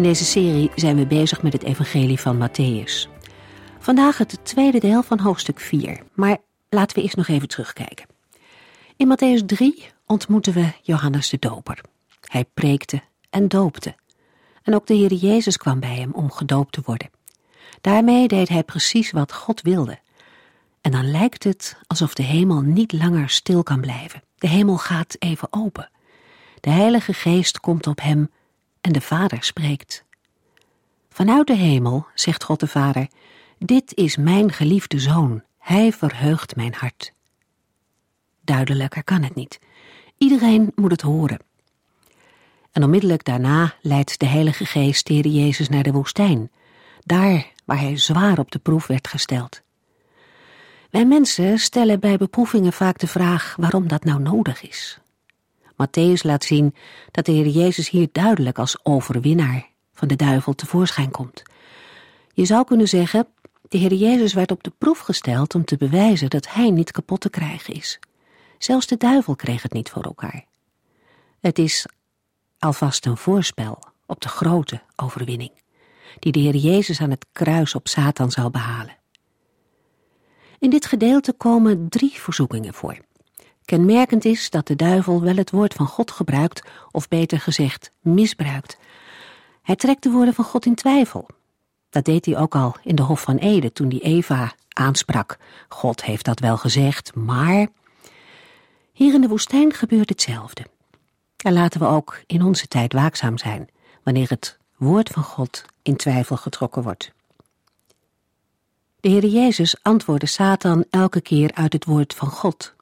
In deze serie zijn we bezig met het evangelie van Matthäus. Vandaag het tweede deel van hoofdstuk 4, maar laten we eerst nog even terugkijken. In Matthäus 3 ontmoeten we Johannes de Doper. Hij preekte en doopte. En ook de Heer Jezus kwam bij hem om gedoopt te worden. Daarmee deed hij precies wat God wilde. En dan lijkt het alsof de hemel niet langer stil kan blijven. De hemel gaat even open. De Heilige Geest komt op hem en de Vader spreekt. Vanuit de hemel zegt God de Vader: Dit is mijn geliefde zoon, hij verheugt mijn hart. Duidelijker kan het niet. Iedereen moet het horen. En onmiddellijk daarna leidt de Heilige Geest de Jezus naar de woestijn, daar waar hij zwaar op de proef werd gesteld. Wij mensen stellen bij beproevingen vaak de vraag waarom dat nou nodig is. Matthäus laat zien dat de Heer Jezus hier duidelijk als overwinnaar van de duivel tevoorschijn komt. Je zou kunnen zeggen, de Heer Jezus werd op de proef gesteld om te bewijzen dat hij niet kapot te krijgen is. Zelfs de duivel kreeg het niet voor elkaar. Het is alvast een voorspel op de grote overwinning, die de Heer Jezus aan het kruis op Satan zal behalen. In dit gedeelte komen drie verzoekingen voor. Kenmerkend is dat de duivel wel het woord van God gebruikt, of beter gezegd misbruikt. Hij trekt de woorden van God in twijfel. Dat deed hij ook al in de Hof van Ede toen hij Eva aansprak. God heeft dat wel gezegd, maar. Hier in de woestijn gebeurt hetzelfde. En laten we ook in onze tijd waakzaam zijn wanneer het woord van God in twijfel getrokken wordt. De Heer Jezus antwoordde Satan elke keer uit het woord van God.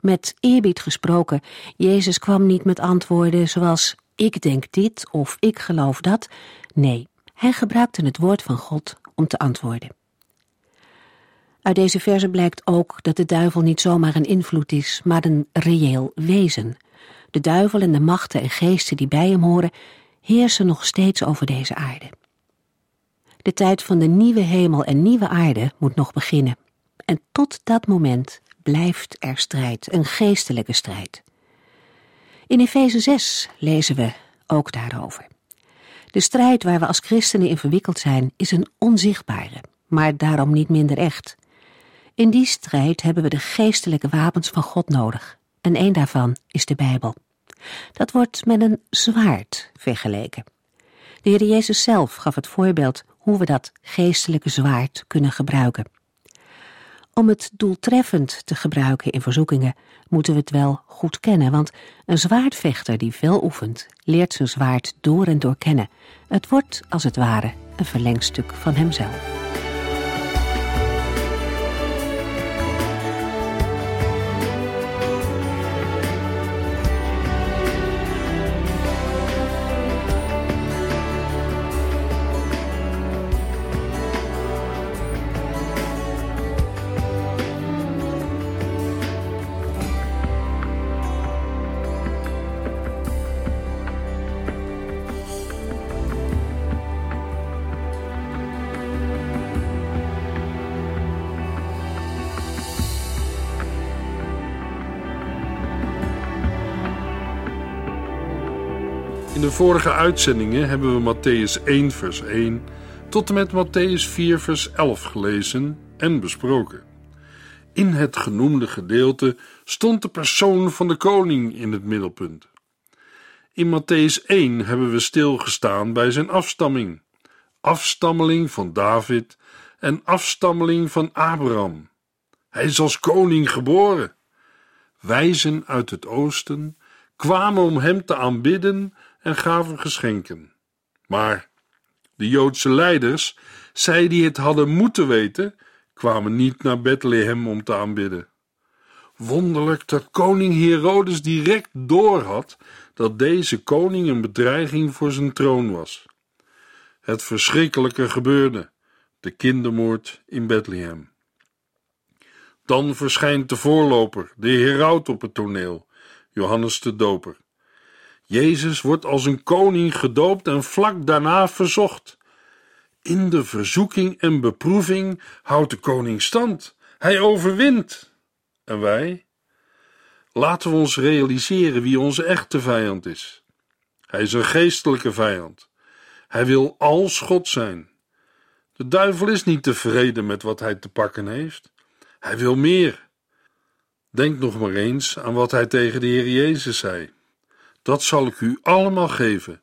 Met eerbied gesproken, Jezus kwam niet met antwoorden zoals ik denk dit of ik geloof dat. Nee, hij gebruikte het woord van God om te antwoorden. Uit deze verse blijkt ook dat de duivel niet zomaar een invloed is, maar een reëel wezen. De duivel en de machten en geesten die bij hem horen, heersen nog steeds over deze aarde. De tijd van de nieuwe hemel en nieuwe aarde moet nog beginnen. En tot dat moment blijft er strijd, een geestelijke strijd. In Efeze 6 lezen we ook daarover. De strijd waar we als christenen in verwikkeld zijn is een onzichtbare, maar daarom niet minder echt. In die strijd hebben we de geestelijke wapens van God nodig, en een daarvan is de Bijbel. Dat wordt met een zwaard vergeleken. De Heer Jezus zelf gaf het voorbeeld hoe we dat geestelijke zwaard kunnen gebruiken. Om het doeltreffend te gebruiken in verzoekingen moeten we het wel goed kennen, want een zwaardvechter die veel oefent, leert zijn zwaard door en door kennen. Het wordt, als het ware, een verlengstuk van hemzelf. Vorige uitzendingen hebben we Matthäus 1, vers 1 tot en met Matthäus 4, vers 11 gelezen en besproken. In het genoemde gedeelte stond de persoon van de koning in het middelpunt. In Matthäus 1 hebben we stilgestaan bij zijn afstamming, afstammeling van David en afstammeling van Abraham. Hij is als koning geboren. Wijzen uit het oosten kwamen om hem te aanbidden en gaven geschenken. Maar de Joodse leiders, zij die het hadden moeten weten, kwamen niet naar Bethlehem om te aanbidden. Wonderlijk dat koning Herodes direct doorhad dat deze koning een bedreiging voor zijn troon was. Het verschrikkelijke gebeurde, de kindermoord in Bethlehem. Dan verschijnt de voorloper, de heraut op het toneel, Johannes de Doper. Jezus wordt als een koning gedoopt en vlak daarna verzocht. In de verzoeking en beproeving houdt de koning stand. Hij overwint. En wij? Laten we ons realiseren wie onze echte vijand is. Hij is een geestelijke vijand. Hij wil als God zijn. De duivel is niet tevreden met wat hij te pakken heeft. Hij wil meer. Denk nog maar eens aan wat hij tegen de Heer Jezus zei. Dat zal ik u allemaal geven,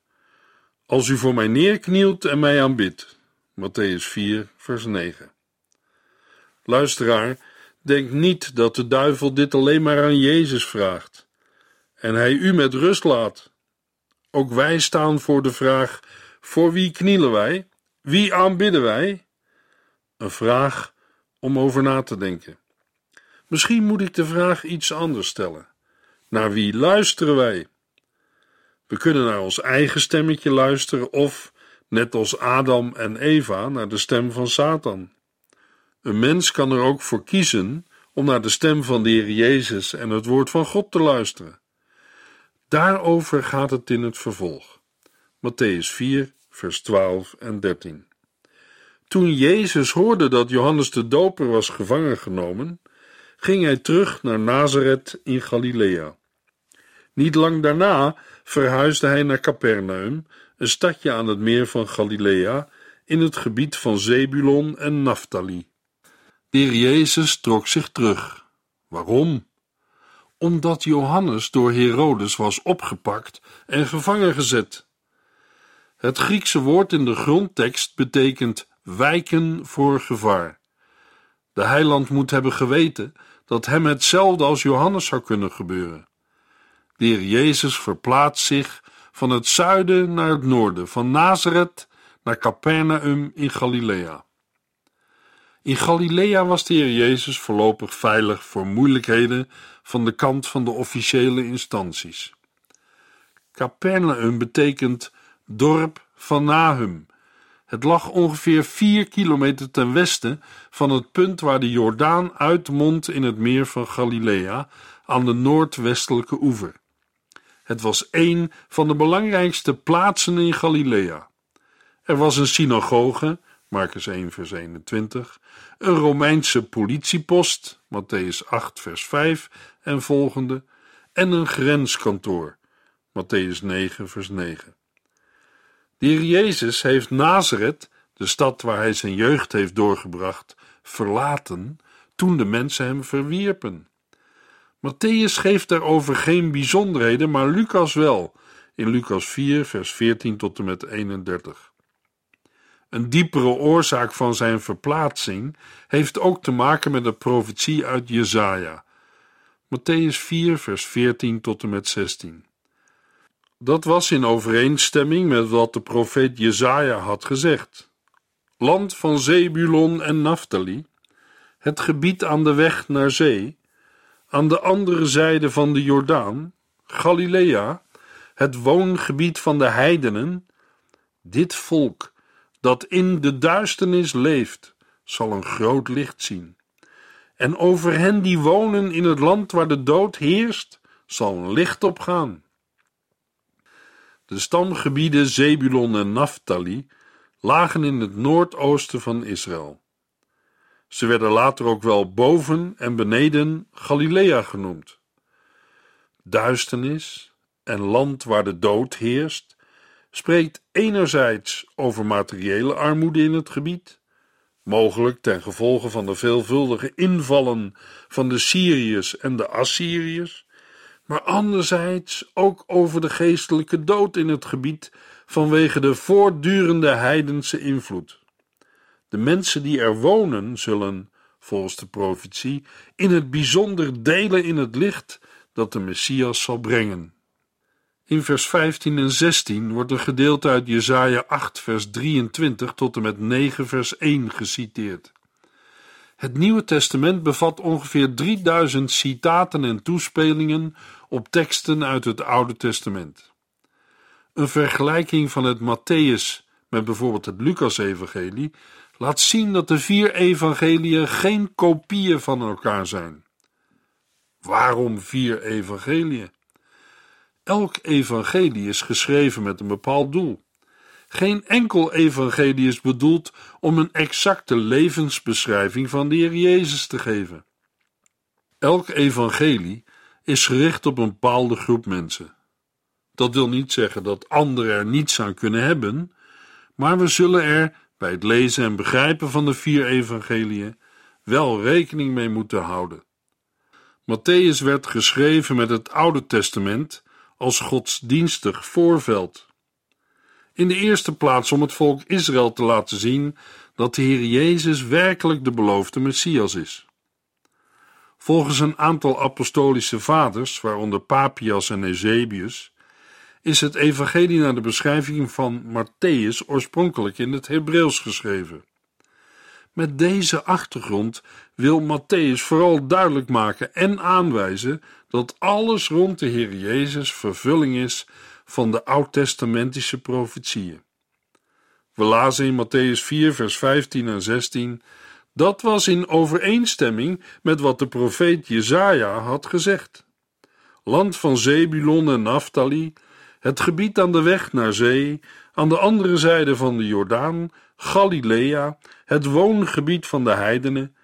als u voor mij neerknielt en mij aanbidt. Matthäus 4, vers 9. Luisteraar, denk niet dat de duivel dit alleen maar aan Jezus vraagt en hij u met rust laat. Ook wij staan voor de vraag: voor wie knielen wij? Wie aanbidden wij? Een vraag om over na te denken. Misschien moet ik de vraag iets anders stellen. Naar wie luisteren wij? We kunnen naar ons eigen stemmetje luisteren of, net als Adam en Eva, naar de stem van Satan. Een mens kan er ook voor kiezen om naar de stem van de Heer Jezus en het woord van God te luisteren. Daarover gaat het in het vervolg. Matthäus 4, vers 12 en 13. Toen Jezus hoorde dat Johannes de Doper was gevangen genomen, ging hij terug naar Nazareth in Galilea. Niet lang daarna verhuisde hij naar Capernaum, een stadje aan het meer van Galilea, in het gebied van Zebulon en Naphtali. De Jezus trok zich terug. Waarom? Omdat Johannes door Herodes was opgepakt en gevangen gezet. Het Griekse woord in de grondtekst betekent wijken voor gevaar. De heiland moet hebben geweten dat hem hetzelfde als Johannes zou kunnen gebeuren. De heer Jezus verplaatst zich van het zuiden naar het noorden, van Nazareth naar Capernaum in Galilea. In Galilea was de heer Jezus voorlopig veilig voor moeilijkheden van de kant van de officiële instanties. Capernaum betekent dorp van Nahum. Het lag ongeveer vier kilometer ten westen van het punt waar de Jordaan uitmondt in het meer van Galilea aan de noordwestelijke oever. Het was een van de belangrijkste plaatsen in Galilea. Er was een synagoge, Marcus 1, vers 21, een Romeinse politiepost, Matthäus 8, vers 5 en volgende, en een grenskantoor, Matthäus 9, vers 9. De heer Jezus heeft Nazareth, de stad waar hij zijn jeugd heeft doorgebracht, verlaten toen de mensen hem verwierpen. Matthäus geeft daarover geen bijzonderheden, maar Lucas wel, in Lucas 4, vers 14 tot en met 31. Een diepere oorzaak van zijn verplaatsing heeft ook te maken met de profetie uit Jesaja. Matthäus 4, vers 14 tot en met 16. Dat was in overeenstemming met wat de profeet Jesaja had gezegd. Land van Zebulon en Naphtali, het gebied aan de weg naar zee, aan de andere zijde van de Jordaan, Galilea, het woongebied van de heidenen, dit volk dat in de duisternis leeft, zal een groot licht zien. En over hen die wonen in het land waar de dood heerst, zal een licht opgaan. De stamgebieden Zebulon en Naphtali lagen in het noordoosten van Israël. Ze werden later ook wel boven en beneden Galilea genoemd. Duisternis en land waar de dood heerst, spreekt enerzijds over materiële armoede in het gebied, mogelijk ten gevolge van de veelvuldige invallen van de Syriërs en de Assyriërs, maar anderzijds ook over de geestelijke dood in het gebied vanwege de voortdurende heidense invloed. De mensen die er wonen zullen, volgens de profetie, in het bijzonder delen in het licht dat de Messias zal brengen. In vers 15 en 16 wordt een gedeelte uit Jesaja 8 vers 23 tot en met 9 vers 1 geciteerd. Het Nieuwe Testament bevat ongeveer 3000 citaten en toespelingen op teksten uit het Oude Testament. Een vergelijking van het Matthäus met bijvoorbeeld het Lucas-evangelie, laat zien dat de vier evangeliën geen kopieën van elkaar zijn. Waarom vier evangeliën? Elk evangelie is geschreven met een bepaald doel. Geen enkel evangelie is bedoeld om een exacte levensbeschrijving van de Heer Jezus te geven. Elk evangelie is gericht op een bepaalde groep mensen. Dat wil niet zeggen dat anderen er niets aan kunnen hebben, maar we zullen er bij het lezen en begrijpen van de vier evangeliën wel rekening mee moeten houden. Matthäus werd geschreven met het Oude Testament als godsdienstig voorveld. In de eerste plaats om het volk Israël te laten zien dat de Heer Jezus werkelijk de beloofde Messias is. Volgens een aantal apostolische vaders, waaronder Papias en Eusebius, is het evangelie naar de beschrijving van Matthäus oorspronkelijk in het Hebreeuws geschreven. Met deze achtergrond wil Matthäus vooral duidelijk maken en aanwijzen dat alles rond de Heer Jezus vervulling is van de oud-testamentische profetieën. We lazen in Matthäus 4, vers 15 en 16: Dat was in overeenstemming met wat de profeet Jezaja had gezegd. Land van Zebulon en Naphtali, het gebied aan de weg naar zee, aan de andere zijde van de Jordaan, Galilea, het woongebied van de heidenen.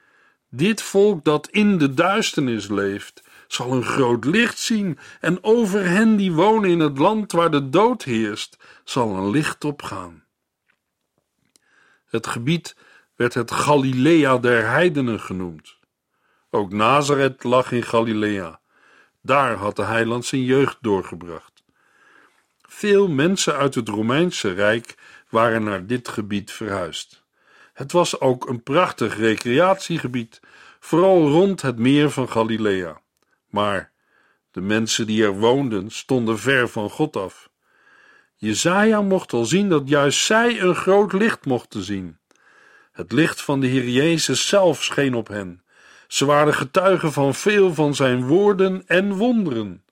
Dit volk dat in de duisternis leeft, zal een groot licht zien, en over hen die wonen in het land waar de dood heerst, zal een licht opgaan. Het gebied werd het Galilea der heidenen genoemd. Ook Nazareth lag in Galilea. Daar had de heiland zijn jeugd doorgebracht. Veel mensen uit het Romeinse Rijk waren naar dit gebied verhuisd. Het was ook een prachtig recreatiegebied, vooral rond het meer van Galilea. Maar de mensen die er woonden stonden ver van God af. Jezaja mocht al zien dat juist zij een groot licht mochten zien. Het licht van de Heer Jezus zelf scheen op hen. Ze waren getuigen van veel van zijn woorden en wonderen.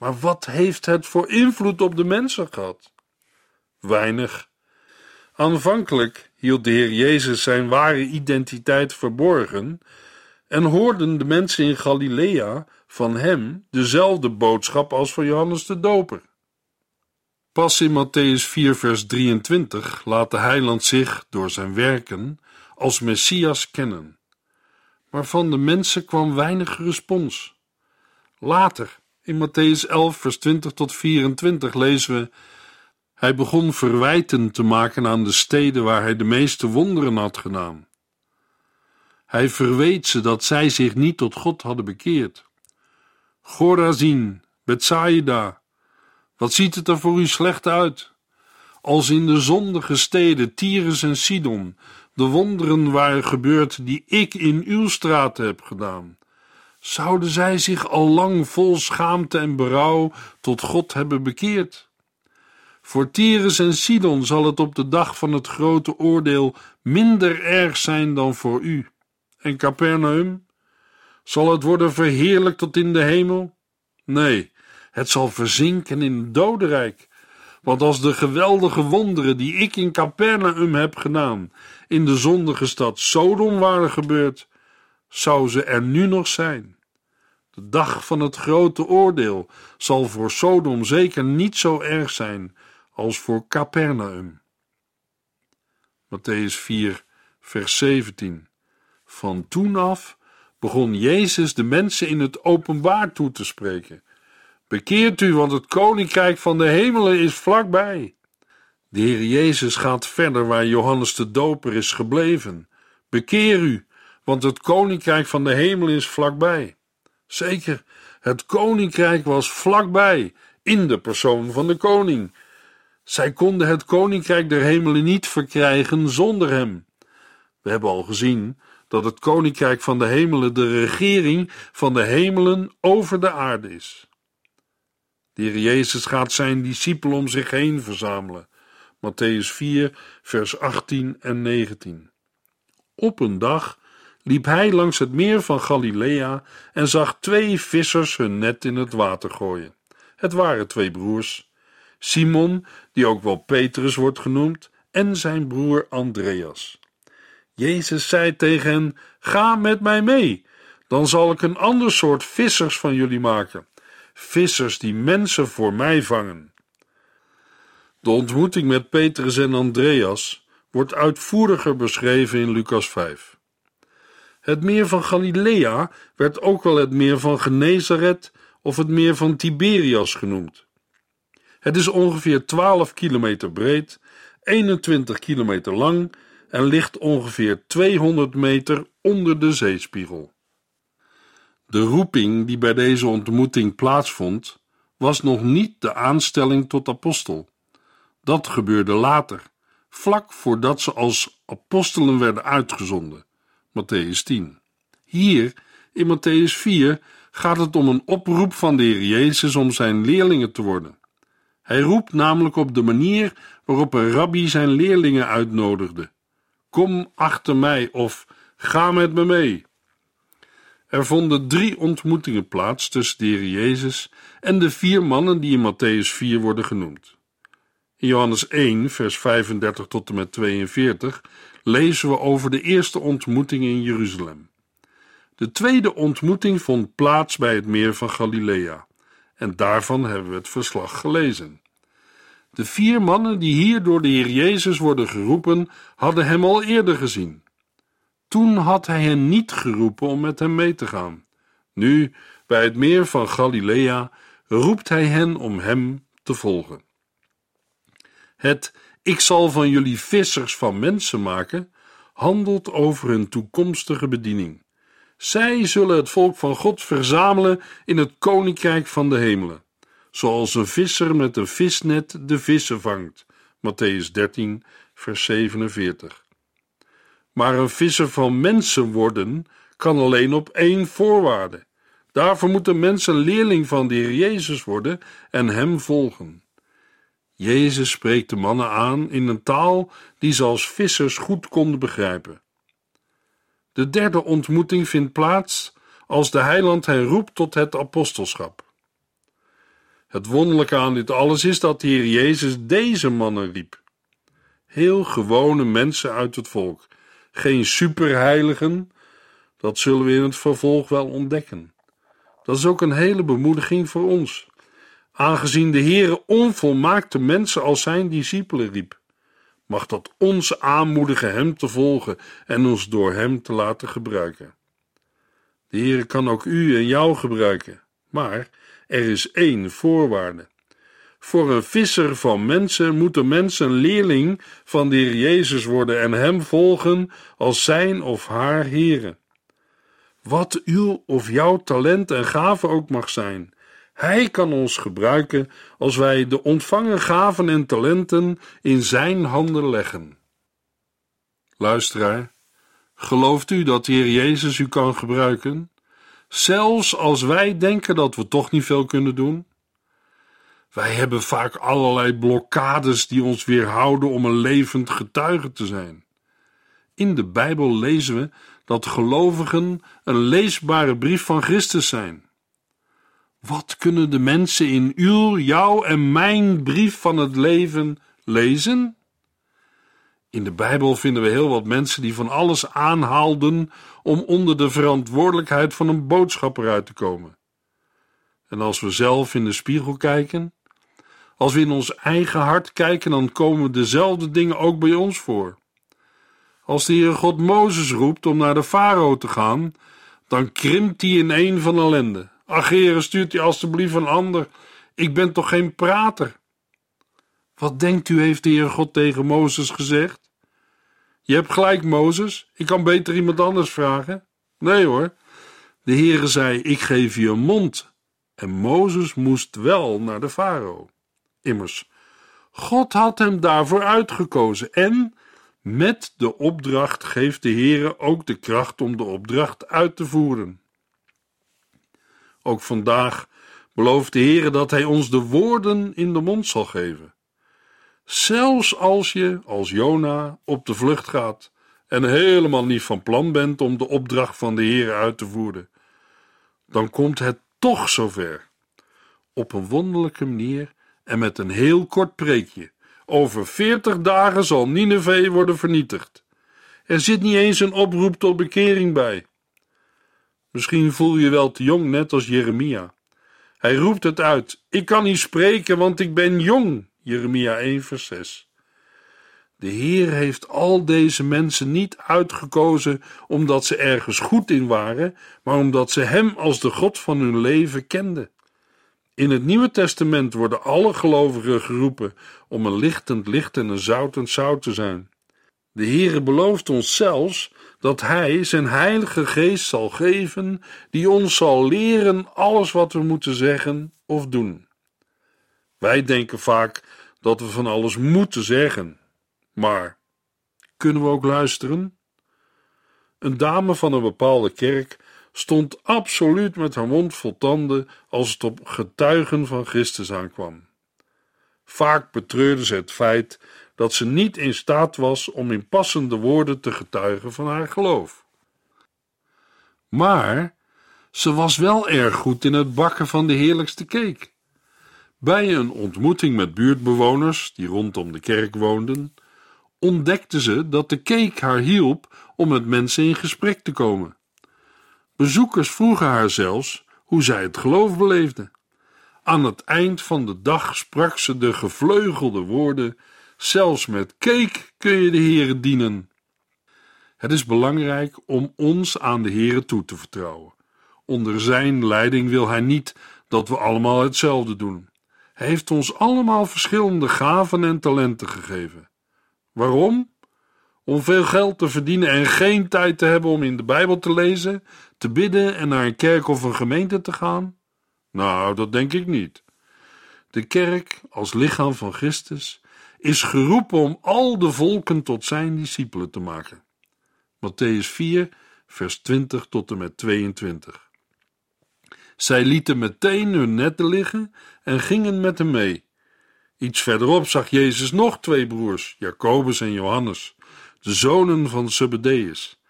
Maar wat heeft het voor invloed op de mensen gehad? Weinig. Aanvankelijk hield de Heer Jezus zijn ware identiteit verborgen en hoorden de mensen in Galilea van hem dezelfde boodschap als van Johannes de Doper. Pas in Matthäus 4, vers 23 laat de heiland zich door zijn werken als Messias kennen. Maar van de mensen kwam weinig respons. Later, in Matthäus 11, vers 20 tot 24, lezen we: Hij begon verwijten te maken aan de steden waar hij de meeste wonderen had gedaan. Hij verweet ze dat zij zich niet tot God hadden bekeerd. Gorazin, Bethsaida, wat ziet het er voor u slecht uit? Als in de zondige steden Tyrus en Sidon de wonderen waren gebeurd die ik in uw straten heb gedaan, zouden zij zich al lang vol schaamte en berouw tot God hebben bekeerd? Voor Tyrus en Sidon zal het op de dag van het grote oordeel minder erg zijn dan voor u. En Capernaum? Zal het worden verheerlijkt tot in de hemel? Nee, het zal verzinken in het dodenrijk. Want als de geweldige wonderen die ik in Capernaum heb gedaan, in de zondige stad Sodom waren gebeurd, zou ze er nu nog zijn. De dag van het grote oordeel zal voor Sodom zeker niet zo erg zijn als voor Capernaum. Matthäus 4, vers 17. Van toen af begon Jezus de mensen in het openbaar toe te spreken. Bekeert u, want het koninkrijk van de hemelen is vlakbij. De Heer Jezus gaat verder waar Johannes de Doper is gebleven. Bekeer u, want het koninkrijk van de hemel is vlakbij. Zeker, het koninkrijk was vlakbij, in de persoon van de koning. Zij konden het koninkrijk der hemelen niet verkrijgen zonder hem. We hebben al gezien dat het koninkrijk van de hemelen de regering van de hemelen over de aarde is. De Jezus gaat zijn discipelen om zich heen verzamelen. Matthäus 4, vers 18 en 19. Op een dag liep hij langs het meer van Galilea en zag twee vissers hun net in het water gooien. Het waren twee broers. Simon, die ook wel Petrus wordt genoemd, en zijn broer Andreas. Jezus zei tegen hen: Ga met mij mee, dan zal ik een ander soort vissers van jullie maken. Vissers die mensen voor mij vangen. De ontmoeting met Petrus en Andreas wordt uitvoeriger beschreven in Lucas 5. Het meer van Galilea werd ook wel het meer van Genezaret of het meer van Tiberias genoemd. Het is ongeveer 12 kilometer breed, 21 kilometer lang en ligt ongeveer 200 meter onder de zeespiegel. De roeping die bij deze ontmoeting plaatsvond, was nog niet de aanstelling tot apostel. Dat gebeurde later, vlak voordat ze als apostelen werden uitgezonden. Matthäus 10. Hier, in Matthäus 4, gaat het om een oproep van de Heer Jezus om zijn leerlingen te worden. Hij roept namelijk op de manier waarop een rabbi zijn leerlingen uitnodigde. Kom achter mij of ga met me mee. Er vonden drie ontmoetingen plaats tussen de Heer Jezus en de vier mannen die in Matthäus 4 worden genoemd. In Johannes 1, vers 35 tot en met 42 lezen we over de eerste ontmoeting in Jeruzalem. De tweede ontmoeting vond plaats bij het meer van Galilea, en daarvan hebben we het verslag gelezen. De vier mannen die hier door de Heer Jezus worden geroepen, hadden hem al eerder gezien. Toen had hij hen niet geroepen om met hem mee te gaan. Nu, bij het meer van Galilea, roept hij hen om hem te volgen. Het ik zal van jullie vissers van mensen maken, handelt over hun toekomstige bediening. Zij zullen het volk van God verzamelen in het koninkrijk van de hemelen, zoals een visser met een visnet de vissen vangt. Matthäus 13, vers 47. Maar een visser van mensen worden kan alleen op één voorwaarde. Daarvoor moeten mensen leerling van de Heer Jezus worden en hem volgen. Jezus spreekt de mannen aan in een taal die ze als vissers goed konden begrijpen. De derde ontmoeting vindt plaats als de heiland hen roept tot het apostelschap. Het wonderlijke aan dit alles is dat de Heer Jezus deze mannen riep. Heel gewone mensen uit het volk, geen superheiligen, dat zullen we in het vervolg wel ontdekken. Dat is ook een hele bemoediging voor ons aangezien de Heere onvolmaakte mensen als zijn discipelen riep. Mag dat ons aanmoedigen hem te volgen en ons door hem te laten gebruiken. De Heere kan ook u en jou gebruiken, maar er is één voorwaarde. Voor een visser van mensen moet de mens een leerling van de Heer Jezus worden en hem volgen als zijn of haar Heere. Wat uw of jouw talent en gave ook mag zijn, hij kan ons gebruiken als wij de ontvangen gaven en talenten in Zijn handen leggen. Luisteraar, gelooft u dat de Heer Jezus u kan gebruiken, zelfs als wij denken dat we toch niet veel kunnen doen? Wij hebben vaak allerlei blokkades die ons weerhouden om een levend getuige te zijn. In de Bijbel lezen we dat gelovigen een leesbare brief van Christus zijn. Wat kunnen de mensen in uw, jouw en mijn brief van het leven lezen? In de Bijbel vinden we heel wat mensen die van alles aanhaalden om onder de verantwoordelijkheid van een boodschapper uit te komen. En als we zelf in de spiegel kijken, als we in ons eigen hart kijken, dan komen dezelfde dingen ook bij ons voor. Als de Heere God Mozes roept om naar de farao te gaan, dan krimpt hij in een van ellende. Ach, heren, stuurt u alstublieft een ander. Ik ben toch geen prater? Wat denkt u, heeft de Heer God tegen Mozes gezegd? Je hebt gelijk, Mozes. Ik kan beter iemand anders vragen. Nee hoor. De Heere zei: Ik geef je een mond. En Mozes moest wel naar de farao. Immers, God had hem daarvoor uitgekozen en met de opdracht geeft de Heere ook de kracht om de opdracht uit te voeren. Ook vandaag belooft de Heer dat Hij ons de woorden in de mond zal geven. Zelfs als je, als Jona, op de vlucht gaat en helemaal niet van plan bent om de opdracht van de Heer uit te voeren, dan komt het toch zover. Op een wonderlijke manier en met een heel kort preekje. Over veertig dagen zal Nineveh worden vernietigd. Er zit niet eens een oproep tot bekering bij. Misschien voel je wel te jong, net als Jeremia. Hij roept het uit: Ik kan niet spreken, want ik ben jong. Jeremia 1, vers 6. De Heer heeft al deze mensen niet uitgekozen omdat ze ergens goed in waren, maar omdat ze Hem als de God van hun leven kenden. In het Nieuwe Testament worden alle gelovigen geroepen om een lichtend licht en een zoutend zout te zijn. De Heere belooft ons zelfs dat Hij zijn Heilige Geest zal geven, die ons zal leren alles wat we moeten zeggen of doen. Wij denken vaak dat we van alles moeten zeggen, maar kunnen we ook luisteren? Een dame van een bepaalde kerk stond absoluut met haar mond vol tanden als het op getuigen van Christus aankwam. Vaak betreurde ze het feit dat ze niet in staat was om in passende woorden te getuigen van haar geloof. Maar ze was wel erg goed in het bakken van de heerlijkste cake. Bij een ontmoeting met buurtbewoners die rondom de kerk woonden, ontdekte ze dat de cake haar hielp om met mensen in gesprek te komen. Bezoekers vroegen haar zelfs hoe zij het geloof beleefde. Aan het eind van de dag sprak ze de gevleugelde woorden: Zelfs met cake kun je de Heere dienen. Het is belangrijk om ons aan de Heere toe te vertrouwen. Onder zijn leiding wil hij niet dat we allemaal hetzelfde doen. Hij heeft ons allemaal verschillende gaven en talenten gegeven. Waarom? Om veel geld te verdienen en geen tijd te hebben om in de Bijbel te lezen, te bidden en naar een kerk of een gemeente te gaan? Nou, dat denk ik niet. De kerk, als lichaam van Christus, is geroepen om al de volken tot zijn discipelen te maken. Matthäus 4, vers 20 tot en met 22. Zij lieten meteen hun netten liggen en gingen met hem mee. Iets verderop zag Jezus nog twee broers, Jacobus en Johannes, de zonen van Zebedeus.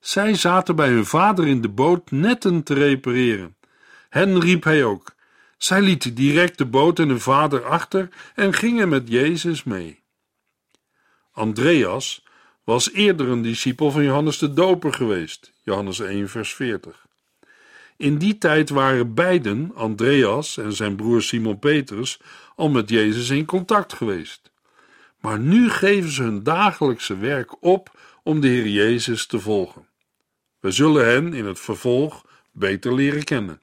Zij zaten bij hun vader in de boot netten te repareren. Hen riep hij ook. Zij lieten direct de boot en hun vader achter en gingen met Jezus mee. Andreas was eerder een discipel van Johannes de Doper geweest, Johannes 1, vers 40. In die tijd waren beiden, Andreas en zijn broer Simon Petrus, al met Jezus in contact geweest. Maar nu geven ze hun dagelijkse werk op om de Heer Jezus te volgen. We zullen hen in het vervolg beter leren kennen.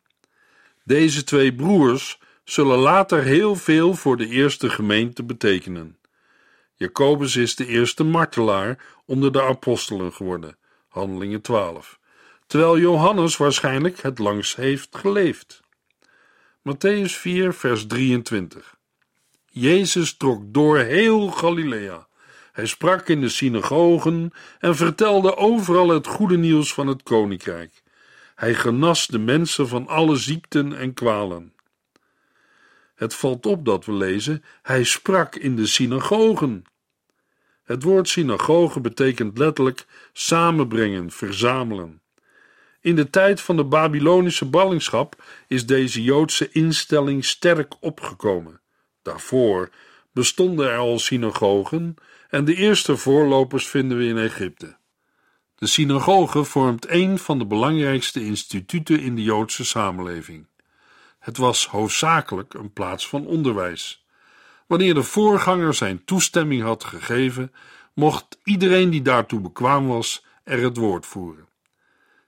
Deze twee broers zullen later heel veel voor de eerste gemeente betekenen. Jacobus is de eerste martelaar onder de apostelen geworden, Handelingen 12, terwijl Johannes waarschijnlijk het langst heeft geleefd. Matthäus 4, vers 23. Jezus trok door heel Galilea. Hij sprak in de synagogen en vertelde overal het goede nieuws van het koninkrijk. Hij genas de mensen van alle ziekten en kwalen. Het valt op dat we lezen: hij sprak in de synagogen. Het woord synagoge betekent letterlijk samenbrengen, verzamelen. In de tijd van de Babylonische ballingschap is deze Joodse instelling sterk opgekomen. Daarvoor bestonden er al synagogen en de eerste voorlopers vinden we in Egypte. De synagoge vormt een van de belangrijkste instituten in de Joodse samenleving. Het was hoofdzakelijk een plaats van onderwijs. Wanneer de voorganger zijn toestemming had gegeven, mocht iedereen die daartoe bekwaam was er het woord voeren.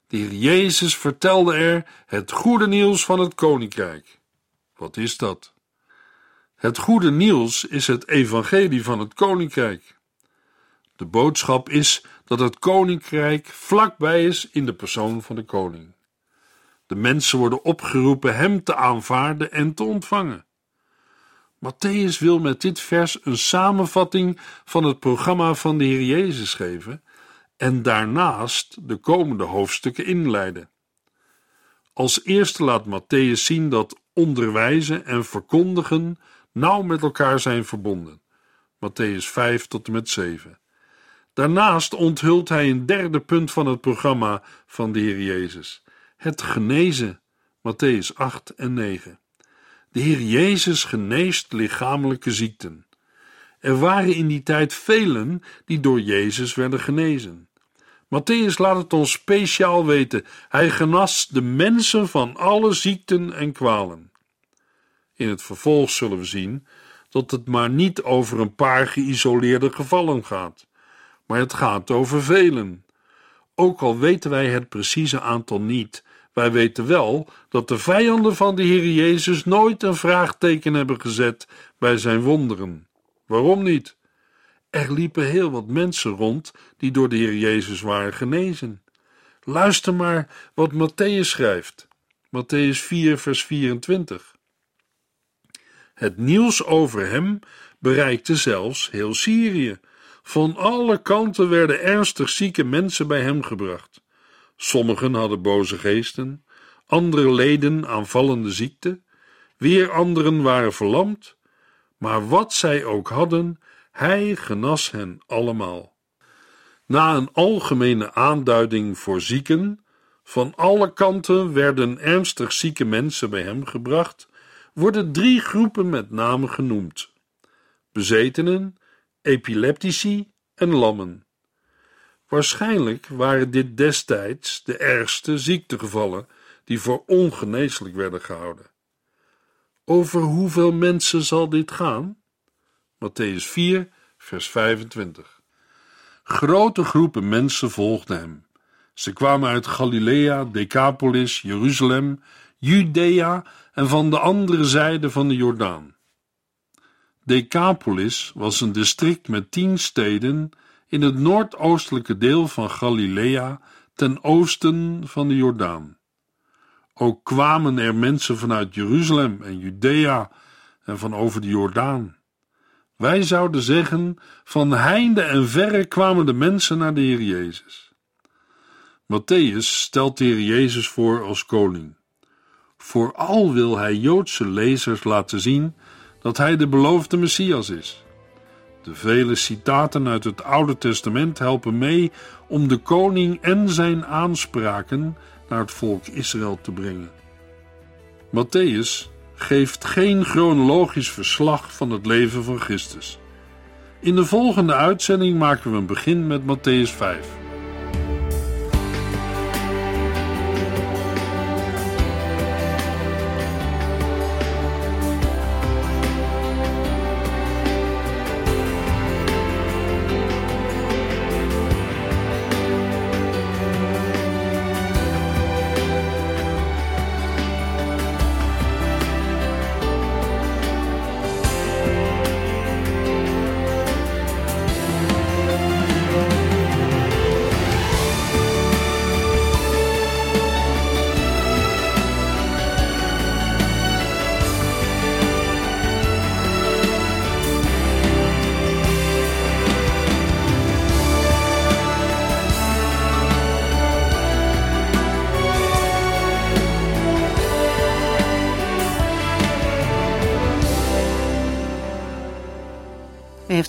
De Heer Jezus vertelde er het goede nieuws van het koninkrijk. Wat is dat? Het goede nieuws is het evangelie van het koninkrijk. De boodschap is dat het koninkrijk vlakbij is in de persoon van de koning. De mensen worden opgeroepen hem te aanvaarden en te ontvangen. Matthäus wil met dit vers een samenvatting van het programma van de Heer Jezus geven en daarnaast de komende hoofdstukken inleiden. Als eerste laat Matthäus zien dat onderwijzen en verkondigen nauw met elkaar zijn verbonden. Matthäus 5 tot en met 7. Daarnaast onthult hij een derde punt van het programma van de Heer Jezus: het genezen. Matthäus 8 en 9. De Heer Jezus geneest lichamelijke ziekten. Er waren in die tijd velen die door Jezus werden genezen. Matthäus laat het ons speciaal weten. Hij genas de mensen van alle ziekten en kwalen. In het vervolg zullen we zien dat het maar niet over een paar geïsoleerde gevallen gaat, maar het gaat over velen. Ook al weten wij het precieze aantal niet, wij weten wel dat de vijanden van de Heer Jezus nooit een vraagteken hebben gezet bij zijn wonderen. Waarom niet? Er liepen heel wat mensen rond die door de Heer Jezus waren genezen. Luister maar wat Matthäus schrijft. Matthäus 4, vers 24. Het nieuws over hem bereikte zelfs heel Syrië. Van alle kanten werden ernstig zieke mensen bij hem gebracht. Sommigen hadden boze geesten, andere leden aanvallende ziekte, weer anderen waren verlamd. Maar wat zij ook hadden, hij genas hen allemaal. Na een algemene aanduiding voor zieken, van alle kanten werden ernstig zieke mensen bij hem gebracht, worden drie groepen met name genoemd: bezetenen, epileptici en lammen. Waarschijnlijk waren dit destijds de ergste ziektegevallen die voor ongeneeslijk werden gehouden. Over hoeveel mensen zal dit gaan? Matthäus 4, vers 25. Grote groepen mensen volgden hem. Ze kwamen uit Galilea, Decapolis, Jeruzalem, Judea en van de andere zijde van de Jordaan. Decapolis was een district met tien steden in het noordoostelijke deel van Galilea ten oosten van de Jordaan. Ook kwamen er mensen vanuit Jeruzalem en Judea en van over de Jordaan. Wij zouden zeggen, van heinde en verre kwamen de mensen naar de Heer Jezus. Matthäus stelt de Heer Jezus voor als koning. Vooral wil hij Joodse lezers laten zien dat hij de beloofde Messias is. De vele citaten uit het Oude Testament helpen mee om de koning en zijn aanspraken naar het volk Israël te brengen. Matthäus geeft geen chronologisch verslag van het leven van Christus. In de volgende uitzending maken we een begin met Matthäus 5.